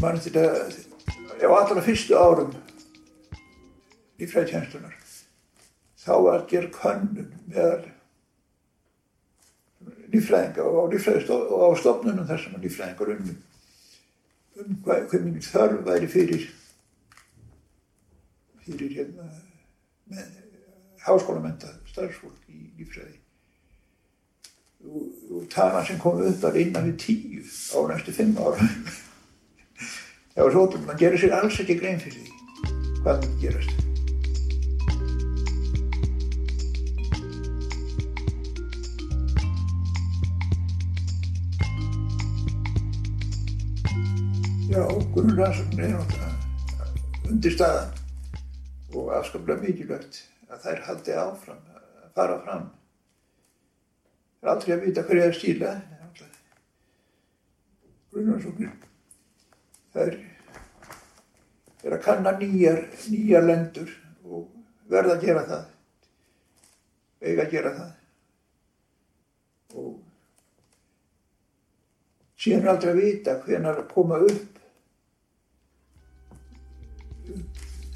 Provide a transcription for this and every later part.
Man þetta, ef allra fyrstu árum í fræðtjænstunar, þá var að gera könnun meðal lífræðinga og á, á stofnunum þar sem lífræðingar unnum um hvað, mikið þörf væri fyrir hérna með háskólamenta starfsfólk í lífræði og, og talan sem kom upp var innan við tíu á næstu fimm ára það var svo að mann gerir sér alls ekki grein fyrir því hvað mann gerast. Já, grunnrannsóknir er náttúrulega undir staðan og afskaplega mikilvægt að þær haldi áfram, fara fram. Það er aldrei að vita hverju það er stíla. Grunnrannsóknir. Það er, er að kanna nýjar, nýjar lendur og verða að gera það. Vega að gera það. Og síðan er aldrei að vita hvernig að koma upp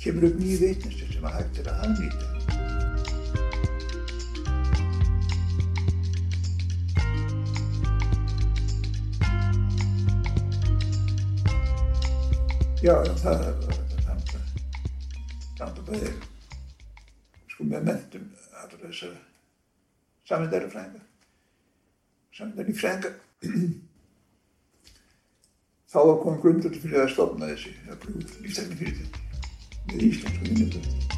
kemur upp nýju veitnistur sem að hægt er að hagnýta. Já, það er samt að bæði sko með mentum allra þessar samindæri frænga samindæri frænga þá var komið grundvöldu fyrir að stofna þessi lífstækni fyrirtæki með íslensku vinnutöð.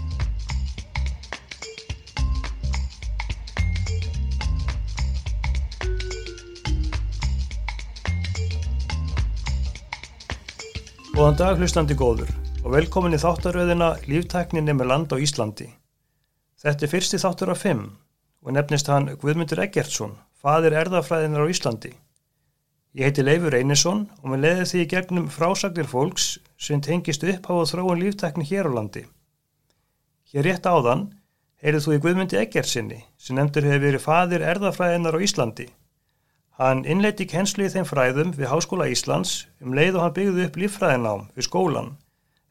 Góðan dag hlustandi góður og velkomin í þáttaröðina Líftækninni með land á Íslandi. Þetta er fyrsti þáttur af fimm og nefnist hann Guðmundur Eggertsson, fadir erðafræðinar á Íslandi. Ég heiti Leifur Einarsson og mér leði því gegnum frásagnir fólks sem tengist upp á að þróun líftækni hér á landi. Hér rétt áðan heyrið þú í Guðmundi Eggersinni sem nefndur hefur verið fadir erðafræðinar á Íslandi. Hann innleiti kennslu í þeim fræðum við Háskóla Íslands um leið og hann byggði upp líffræðinám við skólan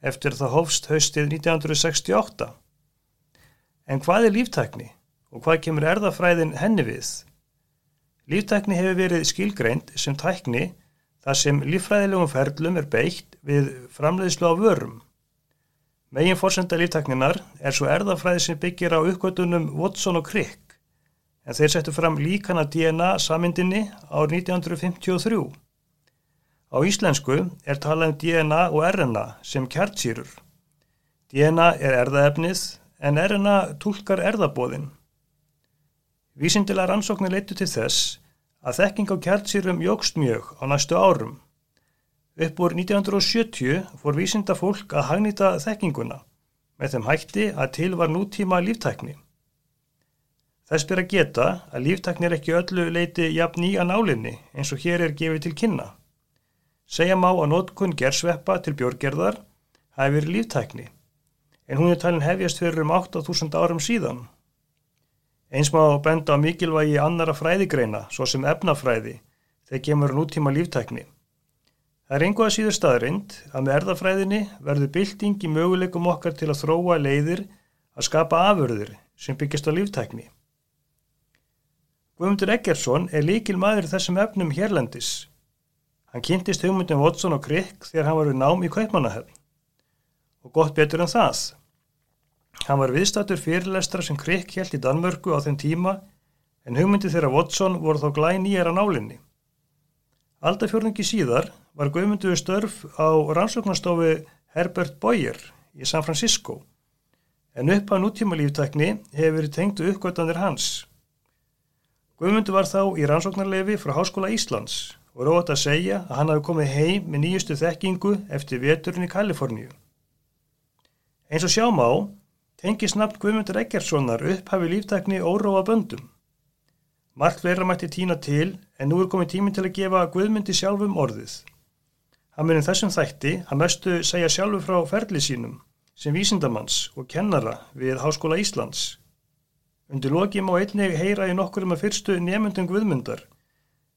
eftir það hófst haustið 1968. En hvað er líftækni og hvað kemur erðafræðin henni við? Líftækni hefur verið skilgreint sem tækni þar sem líffræðilegum ferlum er beitt við framleiðslu á vörum. Megin fórsenda líftækninar er svo erðafræði sem byggir á uppgötunum Watson og Crick en þeir settu fram líkana DNA samindinni árið 1953. Á íslensku er talað um DNA og RNA sem kjartsýrur. DNA er erðaefnið en RNA tólkar erðabóðin. Vísindilega rannsóknir leitu til þess að þekking á kjartsýrum jógst mjög á næstu árum. Upp úr 1970 fór vísinda fólk að hagnýta þekkinguna með þeim hætti að til var nútíma líftækni. Þess byrja að geta að líftækni er ekki öllu leiti jafn nýja nálinni eins og hér er gefið til kynna. Segja má að nótkunn gersveppa til björgerðar hafi verið líftækni en hún er talin hefjast fyrir um 8000 árum síðan. Eins má benda á mikilvægi annara fræðigreina, svo sem efnafræði, þegar kemur nútíma líftækni. Það er einhvað síður staðrind að með erðafræðinni verður bylting í möguleikum okkar til að þróa leiðir að skapa afurður sem byggjast á líftækni. Guðmundur Eggersson er líkil maður þessum efnum hérlendis. Hann kynntist hugmyndin Watson og Crick þegar hann var við nám í Kaupmannahöfn. Og gott betur en það. Hann var viðstatur fyrirlestra sem Crick held í Danmörku á þeim tíma en hugmyndi þeirra Watson voru þá glæn í er að nálinni. Aldafjörningi síðar var Guðmunduður störf á rannsóknarstofu Herbert Boyer í San Francisco en upp á nútíma líftækni hefur verið tengdu uppgötanir hans. Guðmundur var þá í rannsóknarlefi frá Háskóla Íslands og rót að segja að hann hafi komið heim með nýjustu þekkingu eftir veturinn í Kaliforníu. Eins og sjáum á tengis nafn Guðmundur Eggertssonar upphafi líftækni óróa böndum. Margt fleira mætti tína til en nú er komið tímin til að gefa Guðmundi sjálfum orðið. Hann munið þessum þætti að mestu segja sjálfu frá ferli sínum sem vísindamanns og kennara við Háskóla Íslands. Undir loki má einnig heyra í nokkur um að fyrstu nefndum Guðmundar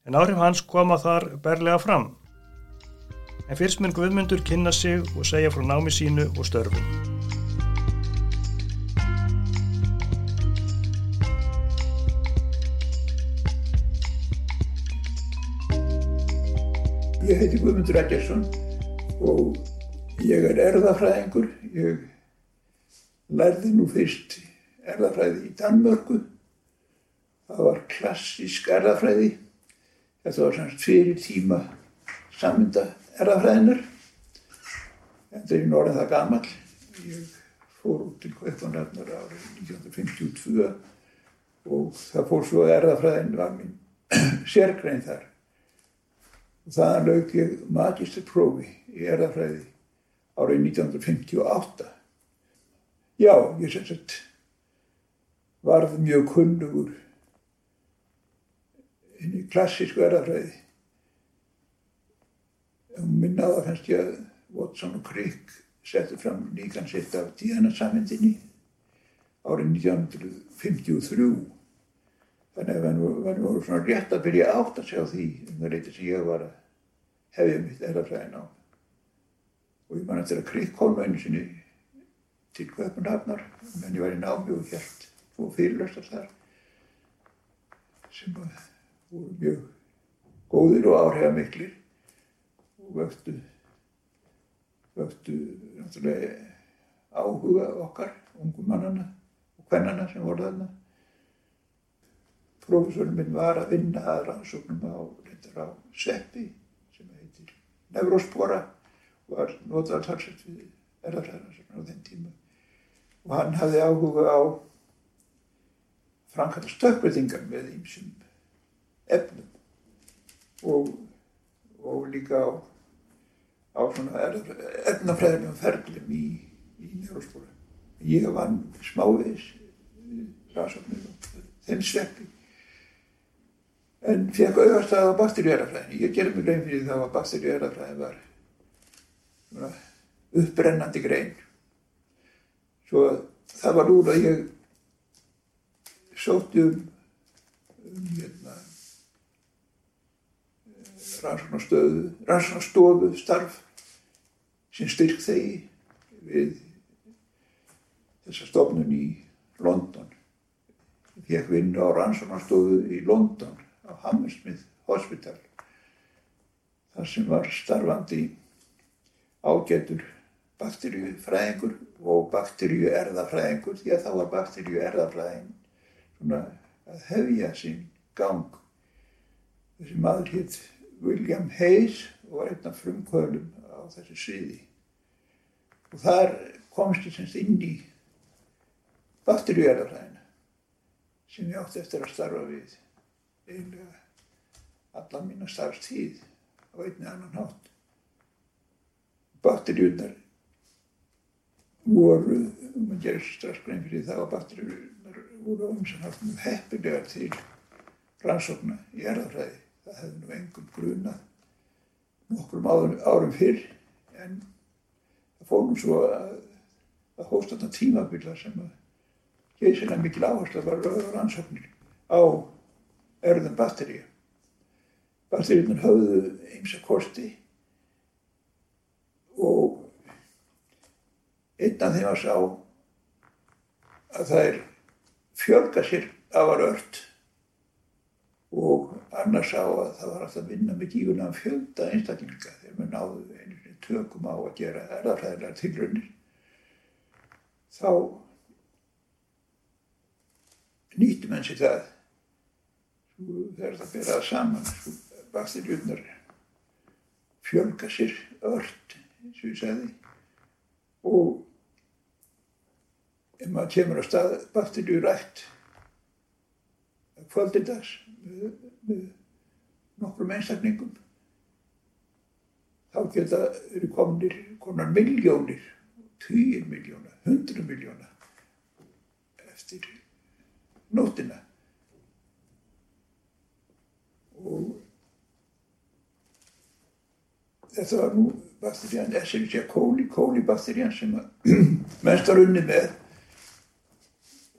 en áhrif hans koma þar berlega fram. En fyrst mun Guðmundur kynna sig og segja frá námi sínu og störfum. Ég heiti Guðmundur Eggersson og ég er erðafræðingur. Ég lærði nú fyrst erðafræði í Danmörku. Það var klassísk erðafræði. Þetta var semst fyrir tíma sammynda erðafræðinar. Þetta er í norðin það gammal. Ég fór út til Kveipanarnar árið 1952 og það fór svo erðafræðin var mín sérgrein þar. Þaðan lauk ég magisterprófi í erðafræði árið 1958. Já, ég sem sagt varð mjög kunnugur inn í klassísku erðafræði. Og minnaða kannski að Watson og Crick settu fram líkan sitt af díðanarsamhendinni árið 1953. Þannig að það var svona rétt að byrja átt að sjá því um það leiti sem ég var að hefja mitt erðafræðin á. Og ég man eftir að Krík kom einu sinni til Kvöpunhafnar, menn ég var í námi og hjælt og fyrirlöstar þar sem voru mjög góðir og áhrifamiklir og vöktu, vöktu náttúrulega áhuga okkar, ungum mannana og hvennana sem voru þarna Profesorinn minn var að vinna að rannsóknum á, á seppi sem heitir Nevrospora og var notað talsett við erðarfræðarannsóknum á þenn tíma. Og hann hafði áhuga á framkvæmda stökkbreytingar með ímsum efnum og, og líka á, á efnafræðilegum ferðlum í, í Nevrospora. Ég vann smávegis rannsóknum á þeim sveppi en fekk auðvastað á bakteríuerafræðin. Ég gerði mig grein fyrir þá að bakteríuerafræðin var uppbrennandi grein. Svo það var úr að ég sótti um, um hérna, rannsóknarstöðu, rannsóknarstofu starf sem styrk þegi við þessa stofnun í London. Ég fekk vinna á rannsóknarstofu í London á Hammersmith Hospital þar sem var starfandi ágætur bakteríufræðingur og bakteríuerðafræðingur því að þá var bakteríuerðafræðin svona að hefja sín gang þessi maður hitt William Hayes og var einn af frumkvölum á þessu sviði og þar komst ég semst inn í bakteríuerðafræðina sem ég átti eftir að starfa við eiginlega alla mína starfstíð á einni annan hátt. Bakteríunar voru, maður gerir strax grein fyrir það að bakteríunar umsannátt mjög heppilegar til rannsókna í erðafræði. Það hefði nú engum grunað nokkrum árum, árum fyrr en það fór nú svo að, að hósta þetta tímabila sem að geysilega mikil áherslu var rannsóknir á erðum batteríu. Batteríunar höfðu eins og kosti og einn af þeim að sá að það er fjölga sér afar ört. Og annars sá að það var alltaf að vinna með gífurlega fjölda einstaklinga þegar maður náðu einu tökum á að gera erðarfræðilega tilrönnir þá nýttum enn sér það. Þegar það beraða saman sko, bakteríunar fjölga sér ört eins og ég segði og ef maður kemur á stað bakteríurætt kvöldidags með, með nokkrum einstaklingum. Þá geta verið kominir konar miljónir týjir miljóna, hundru miljóna eftir nótina og þetta var nú bakterían, Escherichia coli, kólibakterían sem að mennst var unni með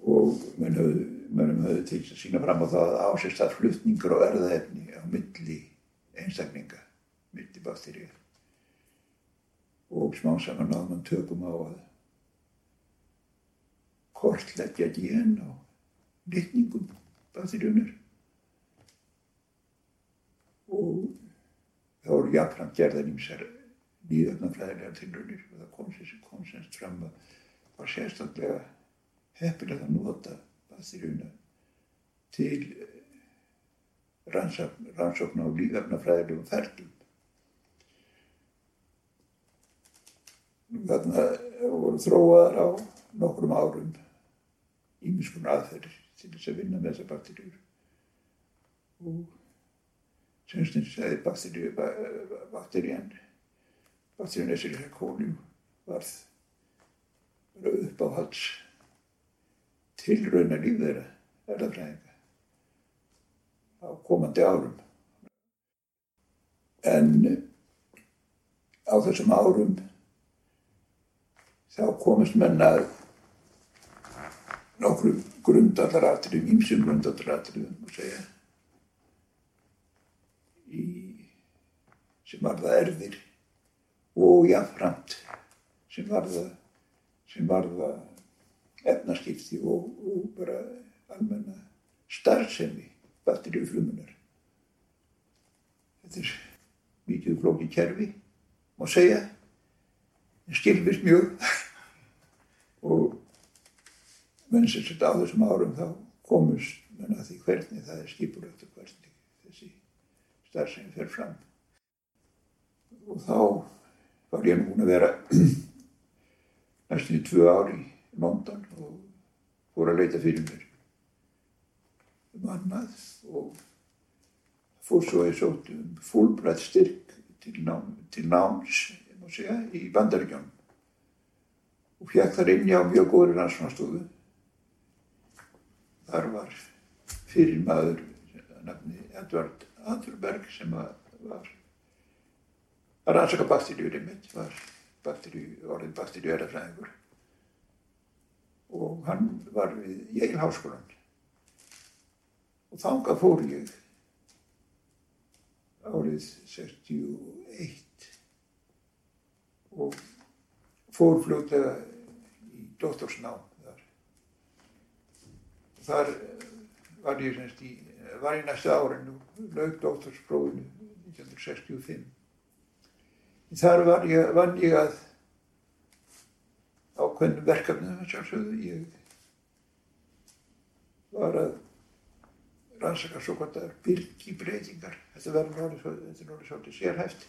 og menn höfðu, til að sína fram á það að ásist að flutningur og erðaefni á milli einstaklinga, milli bakteríu og smá saman að mann tökum á að kortleggja gen á litningum bakteríunar og það voru jafnframt gerðan ímsar nýðöfnafræðilega tilrunir og það kom þessi konsens fram að var sérstaklega heppilega að nota bakteríuna til rannsókn á líföfnafræðilegum ferlum. Þarna voru þróaðar á nokkrum árum ímiskun aðferðir til þess að vinna með þessa bakteríur og semstinn segði bakteríu, bakterían, bakterían Escherichia coli varð upp á hals tilrauna líf þeirra erðafræðinga á komandi árum. En á þessum árum þá komist menna nokkru grundallaratriðum, ímsum grundallaratriðum og segja í, sem var það erðir og jáfnframt sem var það sem var það efnaskipti og, og bara almenna starfsemi batteríuflumunar. Þetta er mikið flóki kerfi, má segja, en skilfist mjög og menn sem sett á þessum árum þá komust menn að því hvernig það er skipulegt og hvernig þessi starfsemi fer fram. Og þá var ég núna að vera næstum í tvö ári London og fór að leita fyrir mér um annað og fór svo að ég sótt um fullbrætt styrk til, nám, til náms segja, í bandaríkjónum og fjekk þar inn á mjög góður rannsónastofu. Þar var fyrir maður nafni Edvard Andrberg sem var að rannsaka bakteríur í mitt, var bakteríu, orðin bakteríuerafræðingur og hann var við Yale háskólan og þangað fór ég árið 61 og fór fljótlega í doktorsnám þar. Þar var ég semst í, var ég næstu árinu, laug doktorsprófinu 1965. Þar var ég, vann ég að ákveðnum verkefnum sjálfsögðu. Ég var að rannsaka svo hvort það er byrkibreitingar. Þetta verður náttúrulega svolítið sérhæft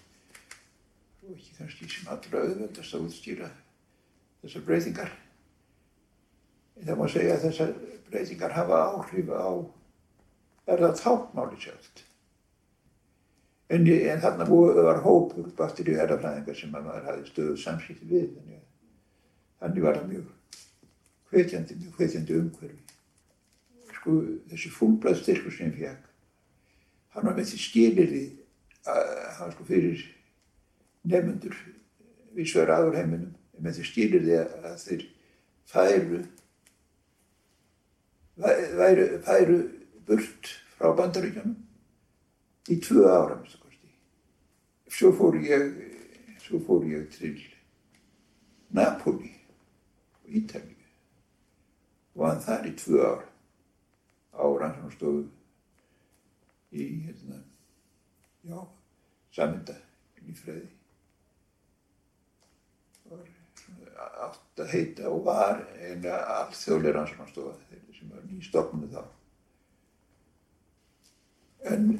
og ekki kannski sem allra auðveldast að útstýra þessar breytingar. En það má segja að þessar breytingar hafa áhrif á er það tákmáli sjálft. En, en þarna var hópur bakteríu erðafræðingar sem maður hafði stöðuð samsýtti við. Þannig, þannig var það mjög hvetjandi, mjög hvetjandi umhverfi. Sko þessi fúlblæðstyrkur sem ég fekk, hann var með því skilirði að hann sko fyrir nefnundur við svör aður heiminum með því skilir því að þeir færu væru, færu burt frá bandaríkjanum í tvö ára svo fór ég svo fór ég til Napoli Ítalíu og hann þar í tvö ár á rannsóknastofu í hérna já, saminda lífræði var átt að heita og var eina allþjóðlega rannsóknarstofa sem var nýstofnu þá. En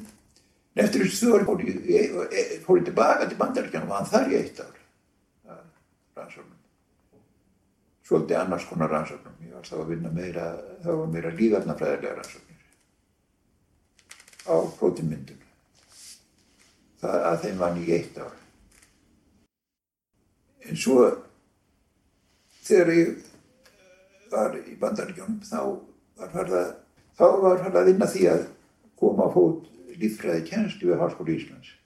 eftir þessu þjóður fór ég, tilbaka til bandaríkjanum og hann þar í eitt ár rannsóknum. Svolítið annars konar rannsóknum. Ég var þá að vinna meira, það var meira lífarnafræðilega rannsóknir á prótimyndunum. Það að þeim vann í eitt ár. En svo þegar ég var í bandaríkjónum þá var farið að, þá var farið að vinna því að koma á fót líffræði kjænstu við Háskóli Íslands.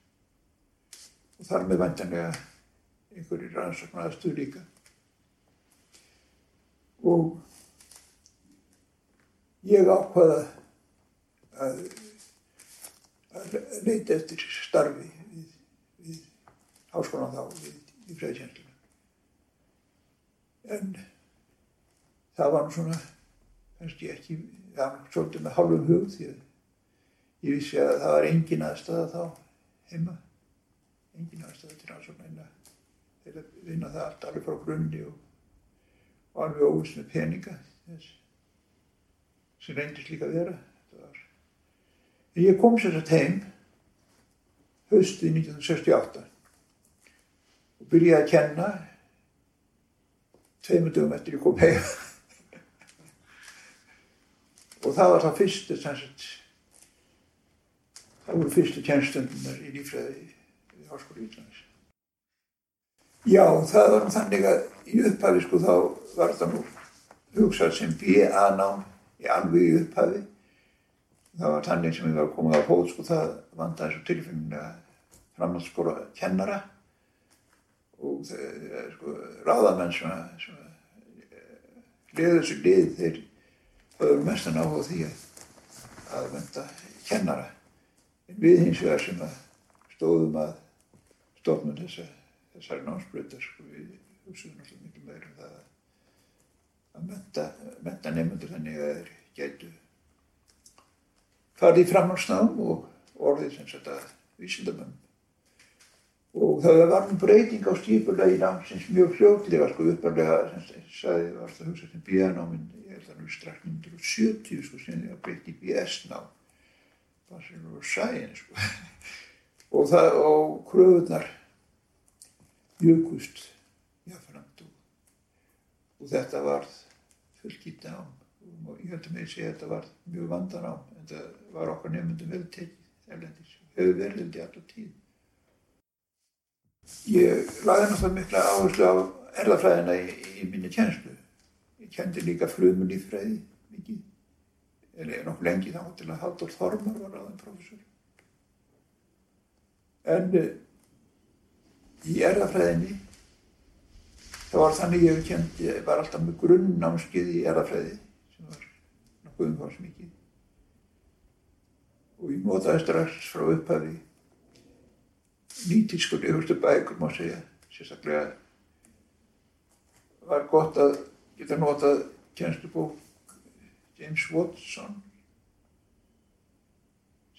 og þar með vantanlega einhverjir rannsóknar aðstöðu líka. Og ég ákvaða að, að leita eftir starfi við, við háskólan þá, við, í fræðisjænsluna. En það var nú svona, kannski ekki, það var svolítið með hálfum hug því að ég vissi að það var engin aðstæða þá heima, engin aðstæða til að vinna það allt alveg frá grunni og, og alveg óvist með peninga sem reyndist líka að vera. En ég kom sér að heim höstið 1968 og byrjaði að kenna tveimundum eftir ég kom heim. og það var það fyrstu, sagt, það voru fyrstu tjenstundunar í lífræði í Háskóli Íslands. Já, það var þannig að í upphafi sko þá var það nú hugsað sem B.A. nám í alveg í upphafi. Það var þannig sem ég var komið á hóð sko það vandaði svo tilfinninga framhaldsskóla kennara og þeir, sko ráðamenn sem liður þessu lið þeir höfðu mestan áhuga því að að venda kennara. En við hins vegar sem að stóðum að stofnum þessa, þessari námsbreytar sko við hugsaðum náttúrulega miklu meira um það að menta, menta nefnundur þannig að þeir gætu farið í framhalsnám og orðið sem sagt að vísindamönd. Og það var nú breyting á skipulegi námsins mjög fljóðlega sko upparlega sem sagði var það hugsað sem bíanáminn, ég held að nú strax 1970 sko sem það breytti í BS-nám, Bachelor of Science sko. og það og kröfunar jökust jáfnframt og, og þetta varð fullkýtt nám og ég held að mig segja að þetta var mjög vandan ám en það var okkar nefndum vel tekið erlendis, hefur verið held í alltaf tíð. Ég laði náttúrulega mikla áherslu á erðafræðina í, í minni tjenslu. Ég kendi líka flumun í fræði mikið, eða nokkuð lengi þá til að Haldur Þormar var aðeins professor. En uh, í erðafræðinni það var þannig ég kendi, ég var alltaf með grunnnámskið í erðafræði sem var nokkuð umfarsmikið og ég notaði strax frá upphafi nýtískur yfirstu bækur má segja sérstaklega. Var gott að geta notað kjænstubók James Watson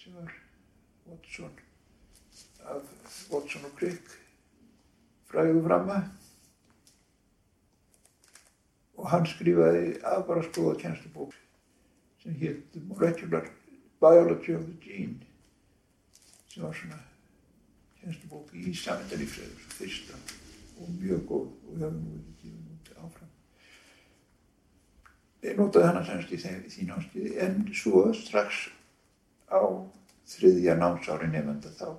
sem var Watson af Watson og Crick fræðu framma og hann skrifaði aðbara skoða kjænstubók sem hétt Molecular Biology of the Gene sem var svona kennslubók í samendalífsæður, fyrsta og mjög góð og við höfum nú ekki út áfram. Ég notaði hana semst í því námskiði en svo strax á þriðja námsári nefnda þá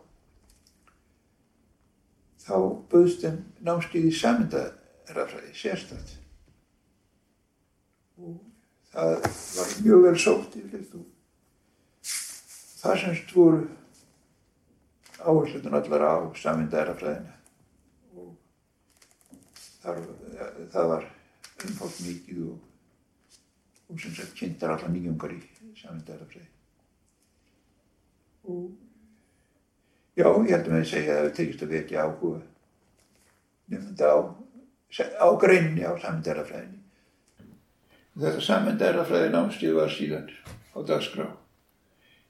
þá böðst þeim námskiði samendarafræði sérstætt og það var mjög vel sótt yfirleitt og það semst voru áherslutun allar á samindærafræðina og þar, það var umfótt mikið og, og sem sagt kynntar allar nýjungar í samindærafræði og já, ég held að með að segja að það tekist að vekja áhuga nefnda á, á greinni á samindærafræðinni þetta samindærafræði námstíð var síðan á dagskrá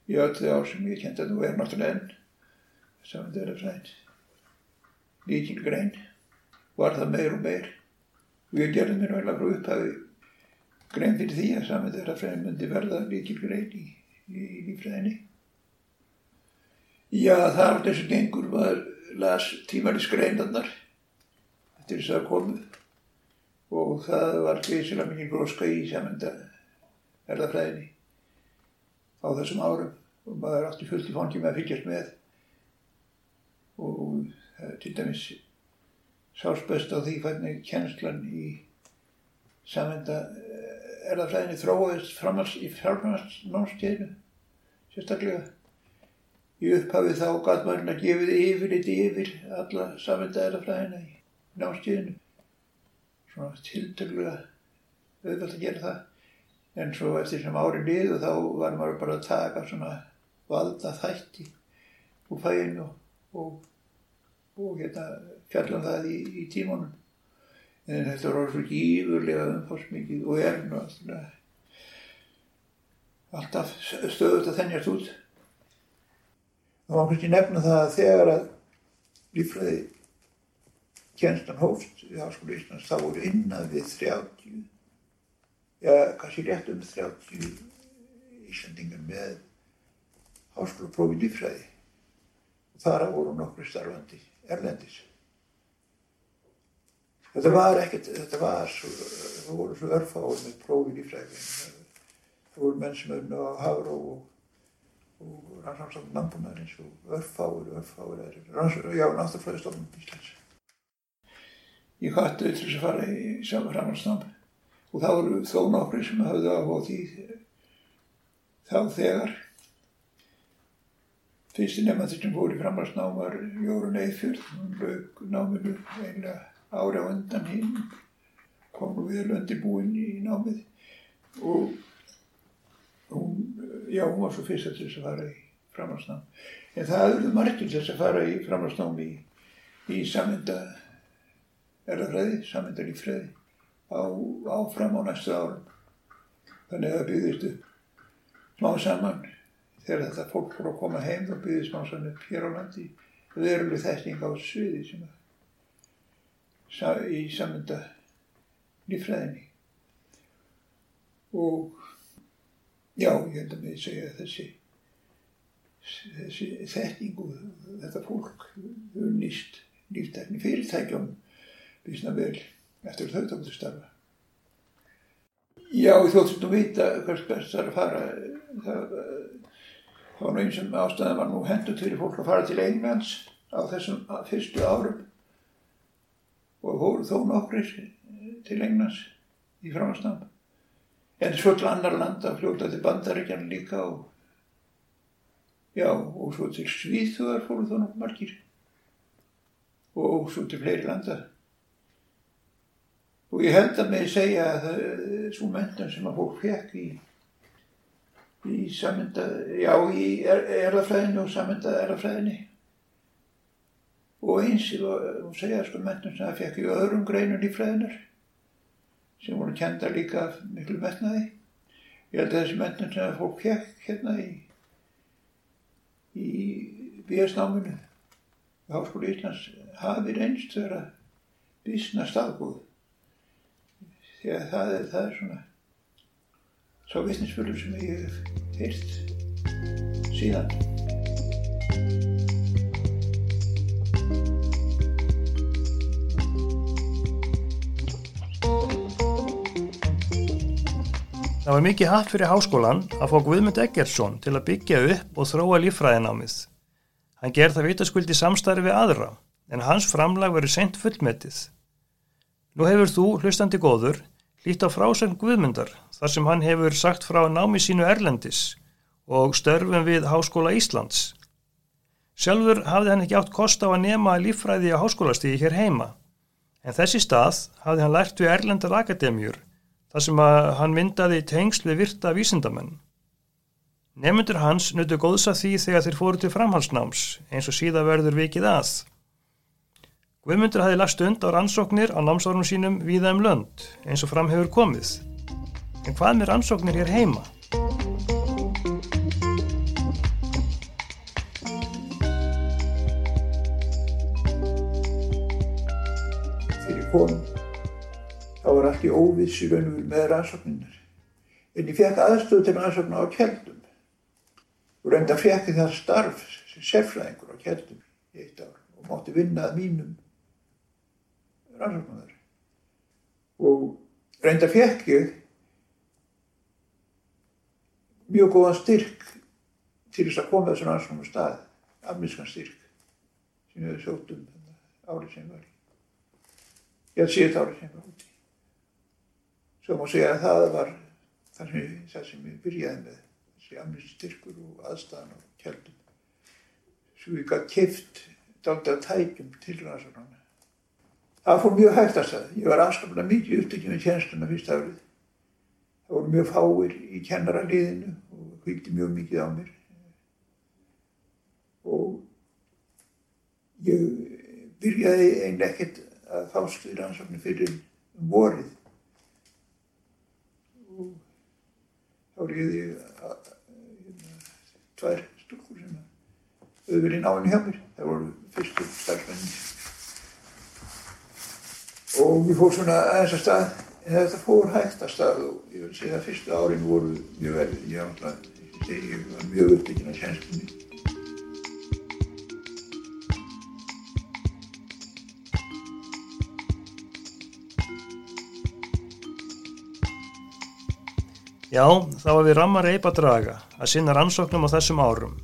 í öllu ár sem ég kent að nú er náttúrulega enn samendærafræðin líkil grein var það meir og meir. Og ég gerði mér vel að frá upphafi grein fyrir því að samendærafræðin myndi verða líkil grein í lífræðinni já það er þessu gengur maður las tímanis greinarnar eftir þess að komu. Og það var geysilega mikið gróska í samendærafræðinni á þessum árum. Og maður átti fullt í fangi með að fylgjast með. Og til dæmis sálsböst á því hvernig kjenslan í samenda erðafræðinni þróaðist framals í fjárfæmarsnámstíðinu sérstaklega í upphafi þá gæt maður að gefið yfir eitt yfir alla samvitaðarafræðina í námstíðinu. Svona tiltölulega auðvitað að gera það. En svo eftir sem ári liðu þá var maður bara að taka svona valda þætti úr fæinu og, og, og hérna, fjalla um það í, í tímunum. En þetta var svo gífurlega umfórsmikið og er náttúrulega alltaf stöðut að þennjast út. Það var kannski nefna það að þegar að lífræði kjenstan hófst í Háskóla Íslands þá voru innan við 30, já kannski rétt um 30 Íslandingar með háskólaprófi lífræði og þar voru nokkru starfandi erlendis. Þetta var ekkert, þetta var svo, það voru svo örfáður með prófi lífræði. Það voru menn sem öfna á Hafró og, og rannsóknstofnum landbúnaðarins og örfáður, örfáður er, já, náttúrfræðistofnum Íslands. Ég hætti til þess að fara í saman framhaldsnám. Og þá voru þó nokkri sem hafði áhuga því þá þegar. Fyrsti nefnandi sem fór í framhaldsnám var Jórun Eifjörð, hún lög náminu eiginlega ára á undan hinn, kom nú vel undirbúin í námið. Og hún, já, hún var svo fyrst til þess að fara í framhaldsnám. En það auðvitað margir þess að fara í framhaldsnám í, í samenda erðafræði, samenda lífræði á, áfram á næstu árum. Þannig að það byggðist upp smá saman þegar þetta fólk voru að koma heim þá byggðist smá saman upp hér á landi veruleg þekking á sviði sem að í samunda lífræðinni og já, ég held að mig segja þessi þessi þekkingu þetta fólk hefur nýst líftækni fyrirtækjum bísna vel eftir þau tóktu starfa Já, þú þóttum að vita hvers best það er að fara það þá var einn sem ástæðan var nú hendut fyrir fólk að fara til Englands á þessum fyrstu árum og fóru þó nokkrir til Englands í framstæðan. En svo til annar landa fljóta til Bandaríkjan líka og já, og svo til Svíþuðar fóru þó nokkuð margir. Og svo til fleiri landa. Og ég held að mig segja að það er svo mentan sem að fólk fekk í, í sammynda, já, í erðafræðinu og sammynda erðafræðinu og eins og segja sko mentum sem það fekk í öðrum greinun í fræðinar sem voru kenda líka miklu metnaði. Ég held að þessi mentum sem það fólk fekk hérna í í bíasnáminu í Háskóli Íslands hafi reynst vera bísna staðgóð. Því að það er, það er svona svo vittnisfölur sem ég hef heilt síðan Það var mikið hatt fyrir háskólan að fá Guðmund Eggertsson til að byggja upp og þróa lífræðinámið. Hann gerð það vitaskuld í samstarfi við aðra, en hans framlag verið sent fullmetið. Nú hefur þú, hlustandi góður, lít á frásögn Guðmundar, þar sem hann hefur sagt frá námi sínu Erlendis og störfum við Háskóla Íslands. Sjálfur hafði hann ekki átt kost á að nema lífræði á háskólastíði hér heima, en þessi stað hafði hann lært við Erlendar Akademjur þar sem að hann myndaði tengsl við virta vísindamenn. Nefnundur hans nutu góðsa því þegar þeir fóru til framhalsnáms eins og síða verður vikið að. Guðmundur hafi lagt stund á rannsóknir á námsárum sínum víða um lönd eins og fram hefur komið. En hvað með rannsóknir hér heima? Fyrir konum þá var allt í óviss í raun og veru með rannsókninir. En ég fekk aðstöðu til rannsóknar á kjeldum og reynda fekk það starf sem sérfræðingur á kjeldum í eitt ár og mátti vinna að mínum rannsóknar. Og reynda fekk ég mjög góðan styrk til þess að koma þessum rannsóknum stað, afniskan styrk sem ég hefði sjótt um árið sem var í. Ég hafði síðan árið sem var úti. Svo má segja að það var sem, það sem ég byrjaði með, þessi amnist styrkur og aðstæðan og kjaldum. svo ég gætt kift dálta tækjum til rannsóknarna. Það fór mjög hægt að stað. Ég var afskaplega mikið upptökjum með tjenstuna fyrst árið. Það voru mjög fáir í kennaraliðinu og hvíkti mjög mikið á mér. Og ég byrjaði eiginlega ekkert að fást í rannsóknu fyrir um vorið. Þá reyði ég að, hérna, tvær stúrkur sem höfðu verið náinn hjá mér. Það voru fyrstu starfsmennin. Og við fór svona aðeins að stað, en þetta fór hægt að stað og ég vil segja að fyrstu árin voru mjög verið. Ég ég var mjög upptekinn af kjænstunni. Já, þá var við rammar eipa draga að sinna rannsóknum á þessum árum.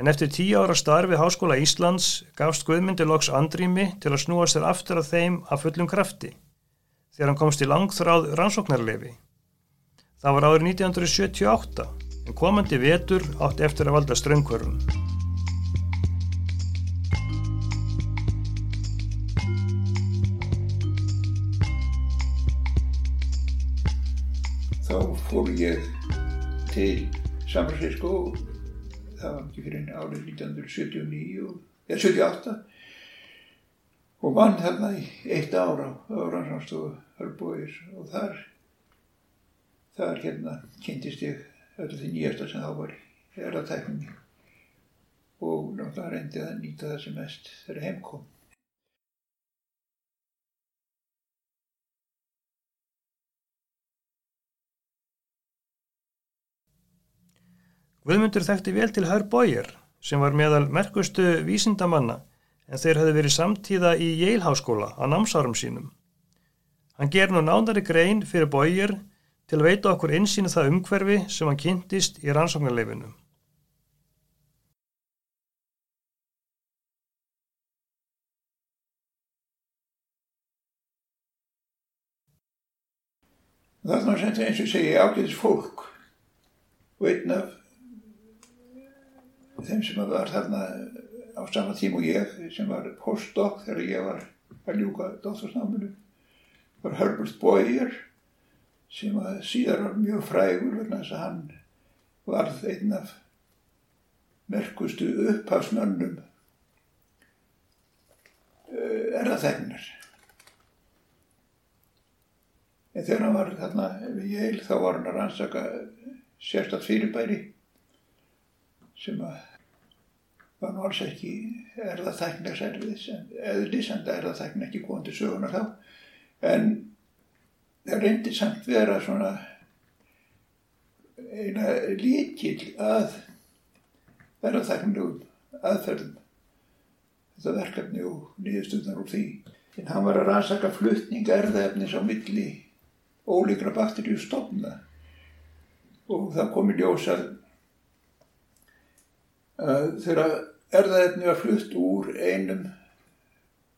En eftir tíu ára starfi Háskóla Íslands gafst Guðmundi loks andrými til að snúa sér aftur að þeim af fullum krafti þegar hann komst í langþráð rannsóknarlefi. Það var árið 1978 en komandi vetur átti eftir að valda ströngkvörfum. Þá fór ég til San Francisco það var ekki fyrir árið 1979 eða 78 og vann þarna í eitt ára á rannsóknstofu Hörrbóis og þar þar hérna kynntist ég öllu því nýjasta sem þá var erðatækningi og náttúrulega reyndi að nýta það sem mest þegar heim Guðmundur þekkti vel til Hör Bóyer sem var meðal merkustu vísindamanna en þeir hefði verið samtíða í Yale-háskóla á námsárum sínum. Hann ger nú nánari grein fyrir Bóyer til að veita okkur einsýni það umhverfi sem hann kynntist í rannsóknarleifinu. Þarna sem eins og segi ágæðis fólk og einn af þeim sem var þarna á sama tíma og ég sem var postdoc þegar ég var að ljúka dóttorsnáminu var Herbert Boyer sem að síðar var mjög frægur vegna þess að hann varð einn af merkustu upphafsmönnum erðaþegnar. En þegar hann var þarna við Yale þá var hann að rannsaka sérstatt fyrirbæri sem að var nú alls ekki erðaþæknilegs erfiðis en eðlis en það erðaþækni ekki til sögunar þá. En það reyndi samt vera svona eina líkil að erðaþæknilegum aðferðum þetta verkefni og niðurstuðnar úr því. En hann var að rannsaka flutning erðaefnis á milli ólíkra bakteríustofna. Og það kom í ljós að þegar erðaefni var flutt úr einum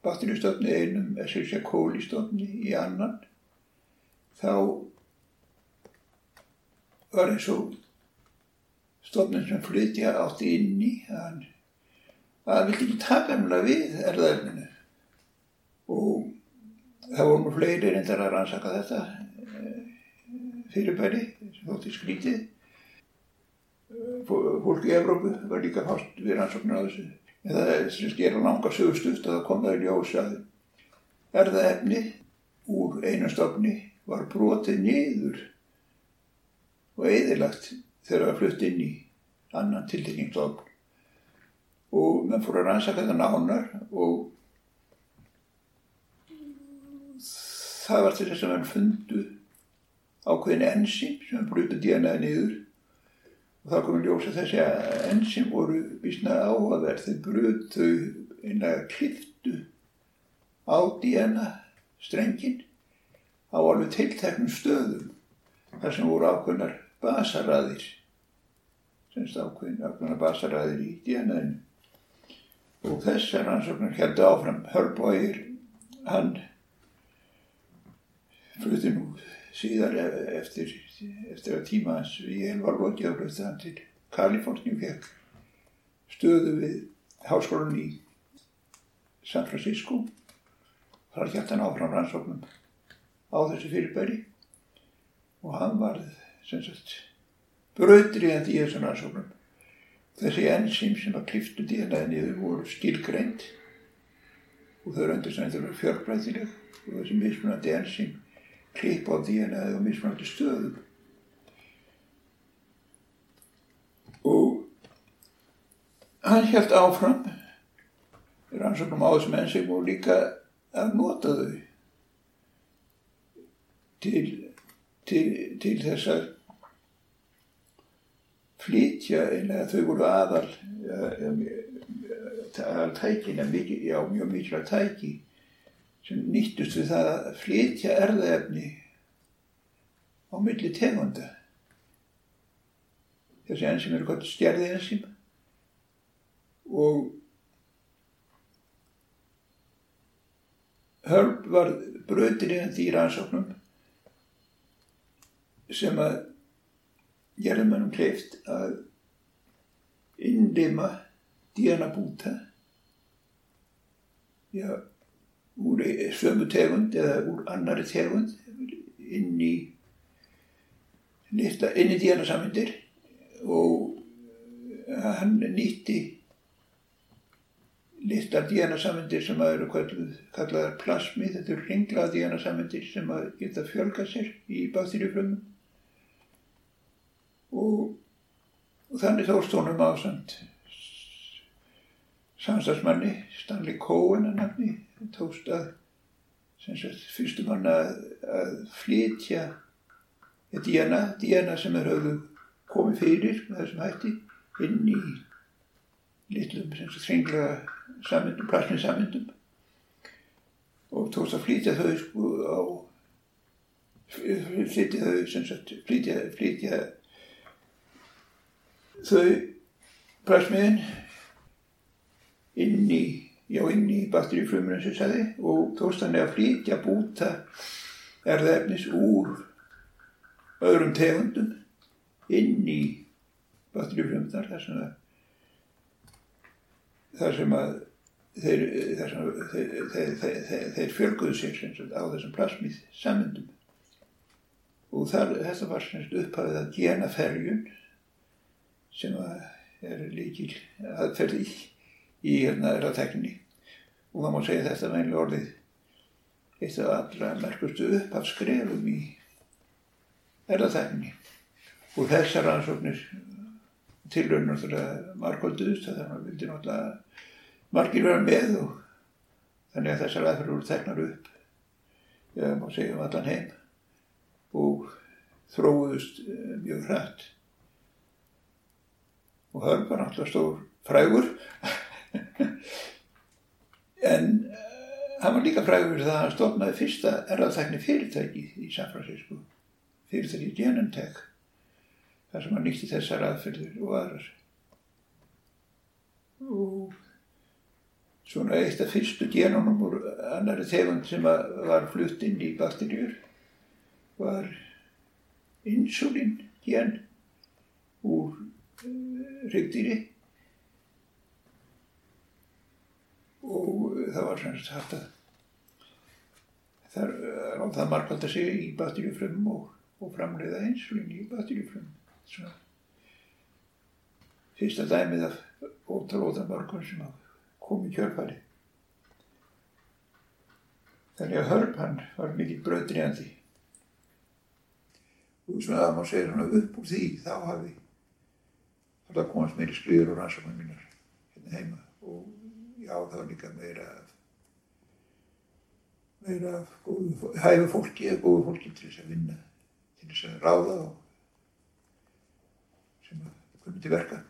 bakteríustofni, einum Escherichia coli stofni í annan þá var eins og stofnin sem flytja átti inn í að það vildi ekki taka mjög við erðaefninu og það voru mjög fleiri reyndar að rannsaka þetta fyrirbæri sem þótti skrítið fólk í Evrópu var líka fást við rannsóknir á þessu. En það er sem gera langa sögustuft að það kom það í ljós að erðaefni úr einu stofni var brotið niður og eðilagt þegar það flutt inn í annan tiltekningsstofn. Og menn fór að rannsaka þetta nánar og það var til þess að mann fundu ákveðin enzím sem brutu DNA niður og þá komum ljósa þessi að enzím voru vísna áhugaverð. Þeir brutu einlega kliftu á DNA strengin á alveg tilteknum stöðum þar sem voru ákveðnar basaræðir semst ákveðnar basaræðir í DNA-inu og þessar rannsóknar heldur áfram. Hörbóir hann flutti nú síðar eftir, eftir að tíma hans var lokið að flutta hann til Kaliforníu fekk stöðu við háskólan í San Francisco. Þar gætt hann áfram rannsóknum á þessu fyrirbæri og hann var bröðriðandi í þessum rannsóknum. Þessi enzím sem að kliftu DNA niður voru skilgreint og þau eru endur sem þetta eru fjörbræðileg og þessi mismunandi enzím klippa á DNA og mismunandi stöðum. Og hann held áfram rannsóknum á þessum enzím og líka að nota þau til, til, til þess að flytja eða þau voru aðal aðal tækin en mikið, já, mjög mikilvægt tæki sem nýttust við það að flytja erðaefni á milli tegunda. Þessi enzim eru gott stjærði enzim og Hörb var bröðir í því rannsóknum sem að gerði mannum kleift að innlima díana búta. Já, úr sömu tegund eða úr annari tegund inn í litla, inn í díana samindir og hann nýtti litlar díana samindir sem að eru kallaðar plasmi, þetta eru ringlaða díana samindir sem að geta fjölga sér í bakterjuflömmum og, og þannig þóst honum ásand samstagsmanni Stanley Cohen að nafni tókst að fyrstum hann að, að flytja DNA, DNA sem er höfðu komið fyrir með þessum hætti inn í litlum þringlega samindum, plasmin samindum og tókst að flytja þau sko á flytja þau sem sagt flytja, flytja þau plasmiðin inn í, já inn í bakteríufrumur eins og ég sagði og tókst hann að flytja búta erðaefnis úr öðrum tegundum inn í bakteríufrumunar þar sem að þar sem að þeir, sem að þeir, þeir, þeir, fjölguðu sér á þessum plasmið sammyndum og þar, þetta var upphafið að genaferjun sem er líkil aðferði í, í hérna erðatekninni og það má segja þetta meðlega orðið eitt af allra merkustu upphafskrefum í erðatekninni og þessar ansóknir tilraun náttúrulega margölduðust þannig að það vildi náttúrulega margir vera með og þannig að þessar aðferður voru teknar upp ég má segja um allan heim og þróðust mjög hrætt og Hörn var náttúrulega stór frægur en uh, hann var líka það að hann stofnaði fyrsta erðaþækni fyrirtæki í San Francisco fyrirtæki Genentech þar sem hann nýtti þessar aðferður og aðrar. Og svona eitt af fyrstu genunum úr annari tegund sem var flutt inn í bakterjur var insulin gen úr hryggdýri og það var semst hægt að það er það markvælt að segja í batterjufrömmum og, og framleiða insulin í batterjufrömmum fyrsta dæmið af ótalóta markvæl sem kom í kjörfæri þannig að Hörp hann var mikill bröðriðandi og svona að maður segja svona upp úr því þá hafi það komast meiri skriður og rannsóknum mínar hérna heima. Og já það var líka meira meira góðu, hæfu fólki eða góðu fólki til þess að vinna til þess að ráða og sem að komið til verka.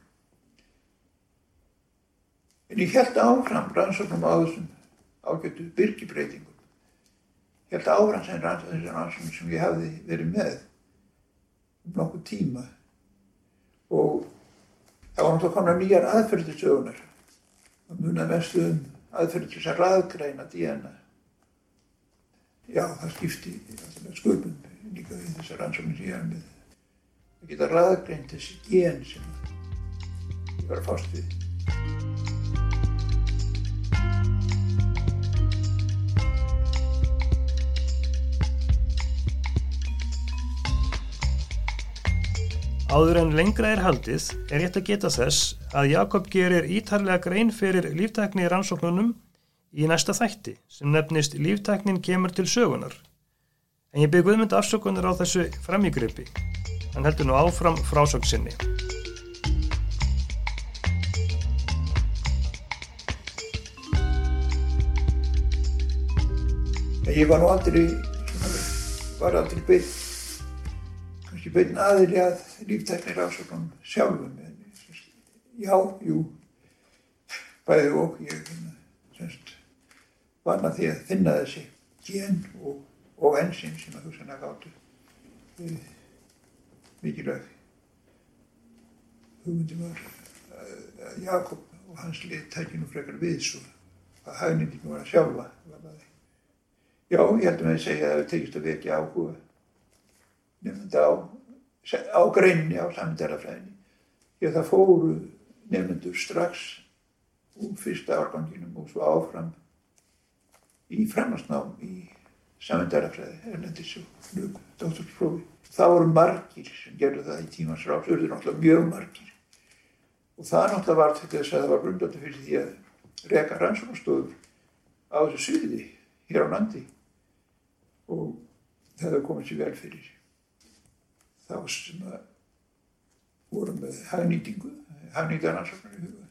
En ég held áfram rannsóknum á þessum ágættu byrkibreitingum ég held áfram sem rannsóknum sem ég hafði verið með um nokkuð tíma. Og það var náttúrulega konar nýjar aðferði það munar mestu um aðferði til þess að raðgræna DNA já það skipti sköpum líka við þessar rannsóknir sem ég er með. Það geta raðgrænt þessi gen sem ég var að fást við Áður en lengra er haldið er rétt að geta þess að Jakob gerir ítarlega grein fyrir líftækni rannsóknunum í næsta þætti sem nefnist Líftæknin kemur til sögunar. En ég byrði Guðmund afsökunar á þessu framígrippi. Hann heldur nú áfram frásöksinni. Ég var nú aldrei, var aldrei byrð, kannski byrðin aðili að líftæknir ásökunum sjálfum. Já, jú, bæði og ég hérna, semst, vann að því að finna þessi gen og, og ensinn sem að hugsanlega gáttu e, mikilvæg. Hugmyndi var að Jakob og hans lið tækja nú frekar við svo að hagnindingu var að sjálfa Já, ég held að að segja að það hefur tekist að vekja áhuga nefnda á, á greinni á samdarafræðinni. Því að það fóru nefnendur strax úr fyrsta árganginum og svo áfram í framhansnám í samdarafræði, erlendis og nög, dóttursprófi. Það voru margir sem gerðu það í tímans ráð, það voru náttúrulega mjög margir. Og það náttúrulega var til þess að það var grundandi fyrir því að reka rannsóknastofur á þessu sviði hér á landi og það hefði komið sér vel fyrir þá sem að voru með hagnýtingu, hagnýtanansóknar í huga.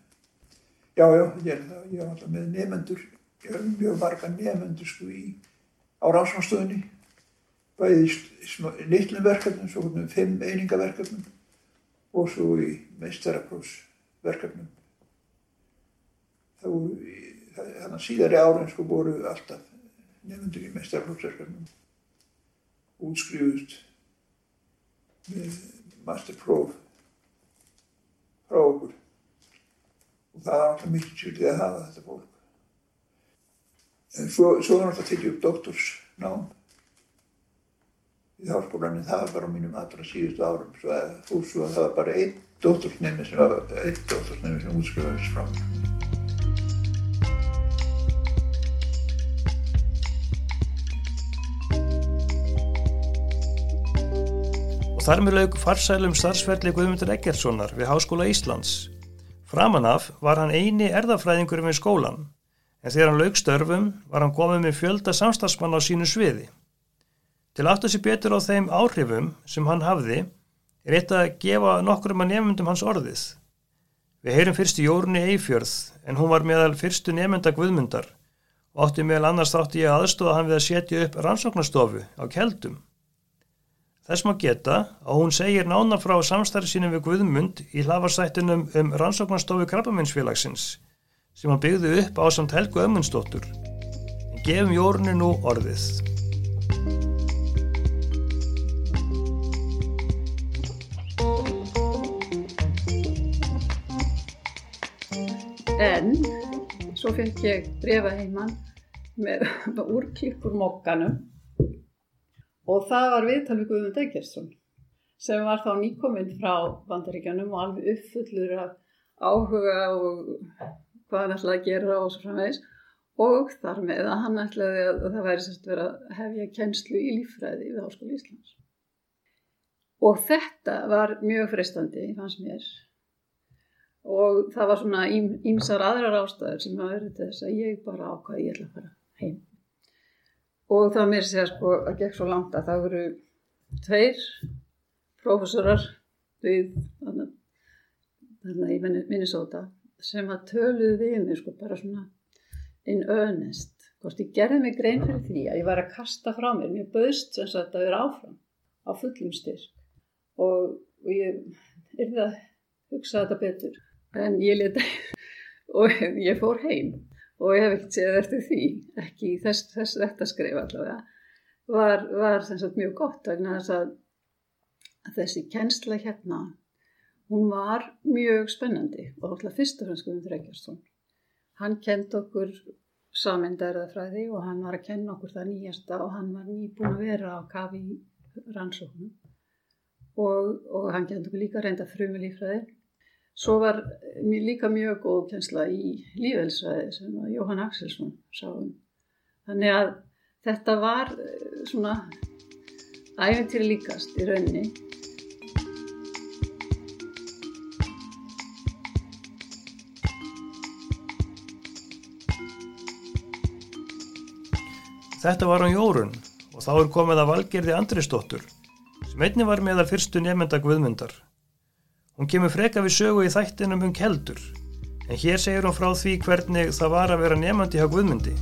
Já, já, ég er það, ég er alltaf með nefendur, ég er mjög marga nefendur sko í á rannsóknarstöðinni, bæði litlum verkefnum, svo hvernig fimm einingaverkefnum og svo í meistaraprósverkefnum. Það voru, þannig að síðari árin sko voru alltaf nefnendur í mestarflóksverkefnum útskriðust masterpróf frá okkur. Og það var alltaf mikið svolítið að hafa þetta fólk. En svo, svo var alltaf tekið upp doktorsnám í háskólanin, það var bara á mínum allra síðustu árum, svo að, svo að það var bara einn doktorsnemi sem, sem útskriðast frá og þar með laug farsælum starfsverðli Guðmundur Eggertssonar við Háskóla Íslands. Framanaf var hann eini erðafræðingurum í skólan, en þegar hann laug störfum var hann komið með fjölda samstagsmann á sínu sviði. Til aftur sér betur á þeim áhrifum sem hann hafði er eitt að gefa nokkurum að nefndum hans orðið. Við heyrum fyrst í Jórunni Eifjörð en hún var meðal fyrstu nefnda Guðmundar og átti meðal annars þátti ég aðstofa hann við að setja upp rannsóknastofu á keldum. Þess maður geta að hún segir nána frá samstarfi sínum við Guðmund í hlafarsættunum um rannsóknarstofu Krabbaminsfélagsins sem hann byggði upp á samt Helgu Ömmundsdóttur. En gefum Jórunu nú orðið. En svo fylg ég brefa heimann með úrklipur mokkanum og það var viðtal við Guðmund Eikersson sem var þá nýkominn frá bandaríkjanum og alveg uppfullur af áhuga og hvað hann ætlaði að gera og svo framvegis og þar með að hann ætlaði að það væri sérst verið að hefja kennslu í lífræði við Háskóli Íslands. Og þetta var mjög fristandi, fannst mér. Og það var svona ímsar aðrar ástæður sem að verið þess að ég bara ákvaði ég ætla að fara heim og það mér segja sko að gekk svo langt að það voru tveir prófessorar við þannig í Minnesota sem að töluðu við mig sko bara svona in earnest. Hvort ég gerði mig grein fyrir því að ég var að kasta frá mér. Mér bauðst sem sagt að vera áfram á fullum styrk. Og, og ég er það að hugsa þetta betur. En ég leta og ég fór heim og ég hef ekkert séð eftir því, ekki þess, þess þetta skrif allavega, var, var sagt, mjög gott vegna þess að, þessi kennsla hérna, hún var mjög spennandi og alltaf fyrst og fremst Guðmundur Eggjarsson. Hann kent okkur samendæraðfræði og hann var að kenna okkur það nýjasta og hann var nýbúin að vera á kafi rannsóknum. Og, og hann kent okkur líka reynda frumilífræði Svo var líka mjög góð kjensla í lífelsvæði sem Jóhann Axelsson sáum. Þannig að þetta var eh, svona æventir líkast í rauninni. Þetta var á jórun og þá er komið að valgerði Andrisdóttur sem einni var meðal fyrstu nefnda guðmyndar. Hún kemur freka við sögu í þættinum um keldur en hér segir hún frá því hvernig það var að vera nefnandi hjá Guðmundi.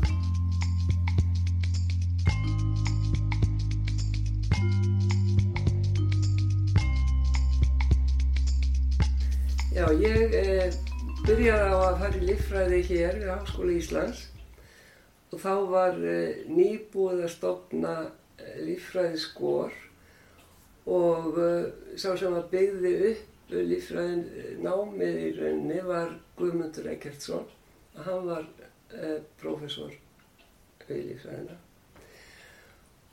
Já, ég eh, byrjaði á að fara í líffræði hér við Háskóla Íslands og þá var eh, nýbúið að stopna eh, líffræði skor og eh, sá sem að byggði upp líffræðin eh, námið í rauninni var Guðmundur Ekertsson og hann var eh, prófessor í líffræðina.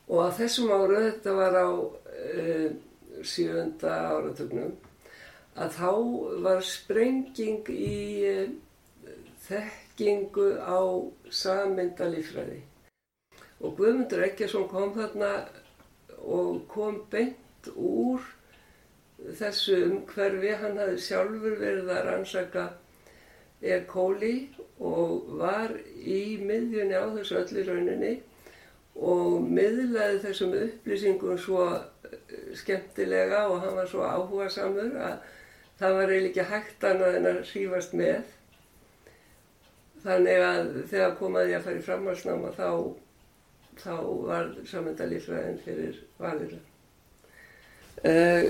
Og á þessum ára, þetta var á eh, sjönda áratugnum, að þá var sprenging í eh, þekkingu á sameindalífræði. Og Guðmundur Ekkjason kom þarna og kom beint úr þessu umhverfi. Hann hafði sjálfur verið að rannsaka E. coli og var í miðjunni á þessu öllu rauninni og miðlaði þessum upplýsingum svo eh, skemmtilega og hann var svo áhuga samur að það var eiginlega ekki hægt annað en að hrífast með. Þannig að þegar komaði ég að fara í framhalsnáma þá, þá var samendalífræðin fyrir valina. Uh,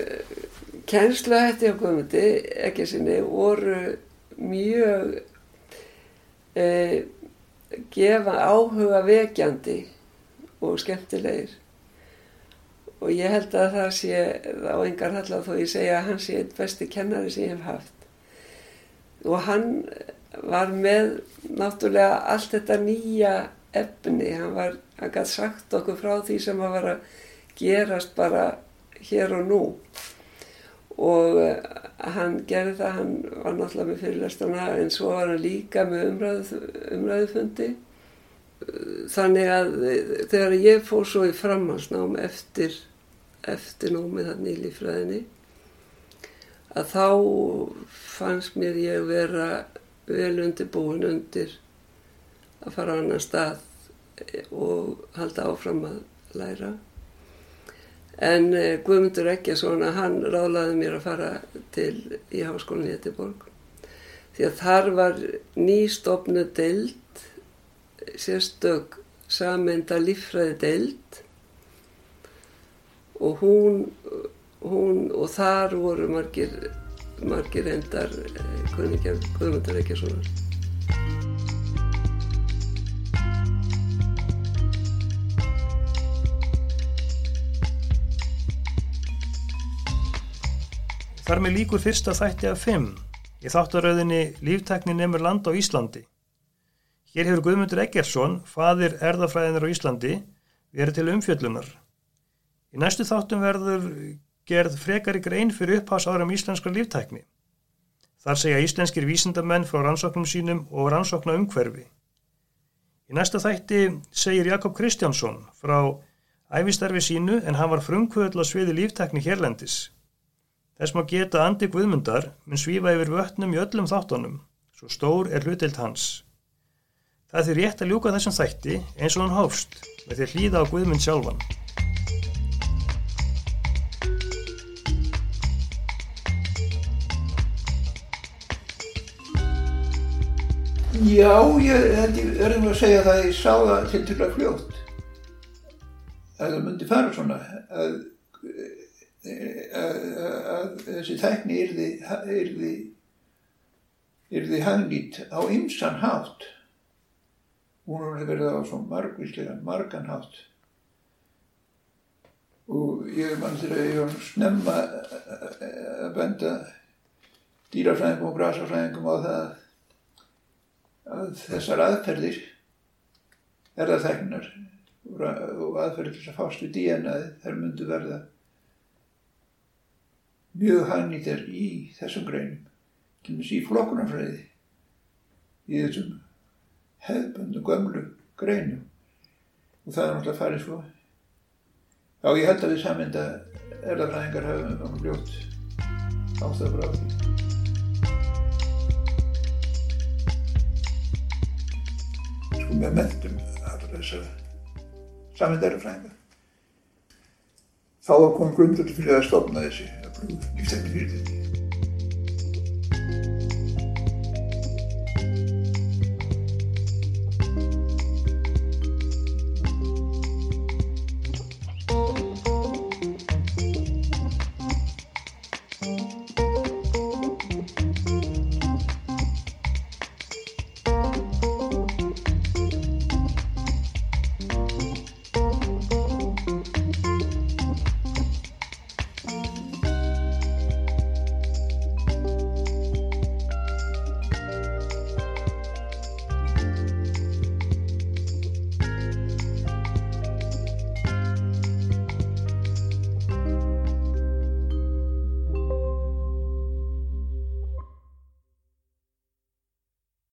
Kennsluhætti á Guðmundi, ekki sinni, voru mjög uh, gefa áhuga vekjandi og skemmtilegir. Og ég held að það sé á engar hallar þó ég segja að hann sé einn besti kennari sem ég hef haft. Og hann var með náttúrulega allt þetta nýja efni, hann var hann gæti sagt okkur frá því sem að var að gerast bara hér og nú. Og eh, hann gerði það, hann var náttúrulega með fyrirlestana en svo var hann líka með umræðu, umræðufundi. Þannig að þegar ég fór svo í framhansnám eftir, eftir námið þannig í lífræðinni að þá fannst mér ég vera vel undirbúin undir að fara á annan stað og halda áfram að læra en Guðmundur Ekkjason hann ráðlaði mér að fara til í háskólinni í Ettiborg því að þar var nýstofnu deild sérstök samenda líffræði deild og hún, hún og þar voru margir, margir endar kuningjar Guðmundur Ekkjasonar. Þar með líkur fyrsta þætti af fimm í þáttaröðinni Líftekni nefnur land á Íslandi. Hér hefur Guðmundur Eggersson, fadir erðafræðinir á Íslandi, verið til umfjöllunar. Í næstu þáttum verður gerð frekari grein fyrir upphásárum íslenskra líftækni. Þar segja íslenskir vísindamenn frá rannsóknum sínum og rannsókna umhverfi. Í næsta þætti segir Jakob Kristjánsson frá æfistarfi sínu en hann var frumkvöðl á sviði líftækni hérlendis. Þess maður geta andi Guðmundar mun svífa yfir vötnum í öllum þáttunum, svo stór er hlutild hans. Það er rétt að ljúka þessum þætti eins og hann hófst með því hlýða á Guðmund sjálfan. Já, ég verðum að segja það að ég sá það til til að fljótt að það myndi fara svona að, að, þessi tækni yrði, yrði, yrði hagnýtt á ymsan hátt. Hún hefði verið á svo margvíslega margan hátt. Og ég mann þegar ég var snemma að benda dýrafræðingum og grasafræðingum á það að þessar aðferðir erðaþegnar og aðferðir þess að fást við DNA þær myndu verða mjög hannýttar í þessum greinum. Til dæmis í flokkunarfræði í þessum hefðbundu gömlu greinum. Og það er náttúrulega farið svo. Já, ég held að við saminda erðafræðingar hafum um ljótt ástæða frá því sko með mentum allra þessara samindarfræðinga. Þá kom grundvöldu fyrir að stofna þessi lífstækni fyrirtæki.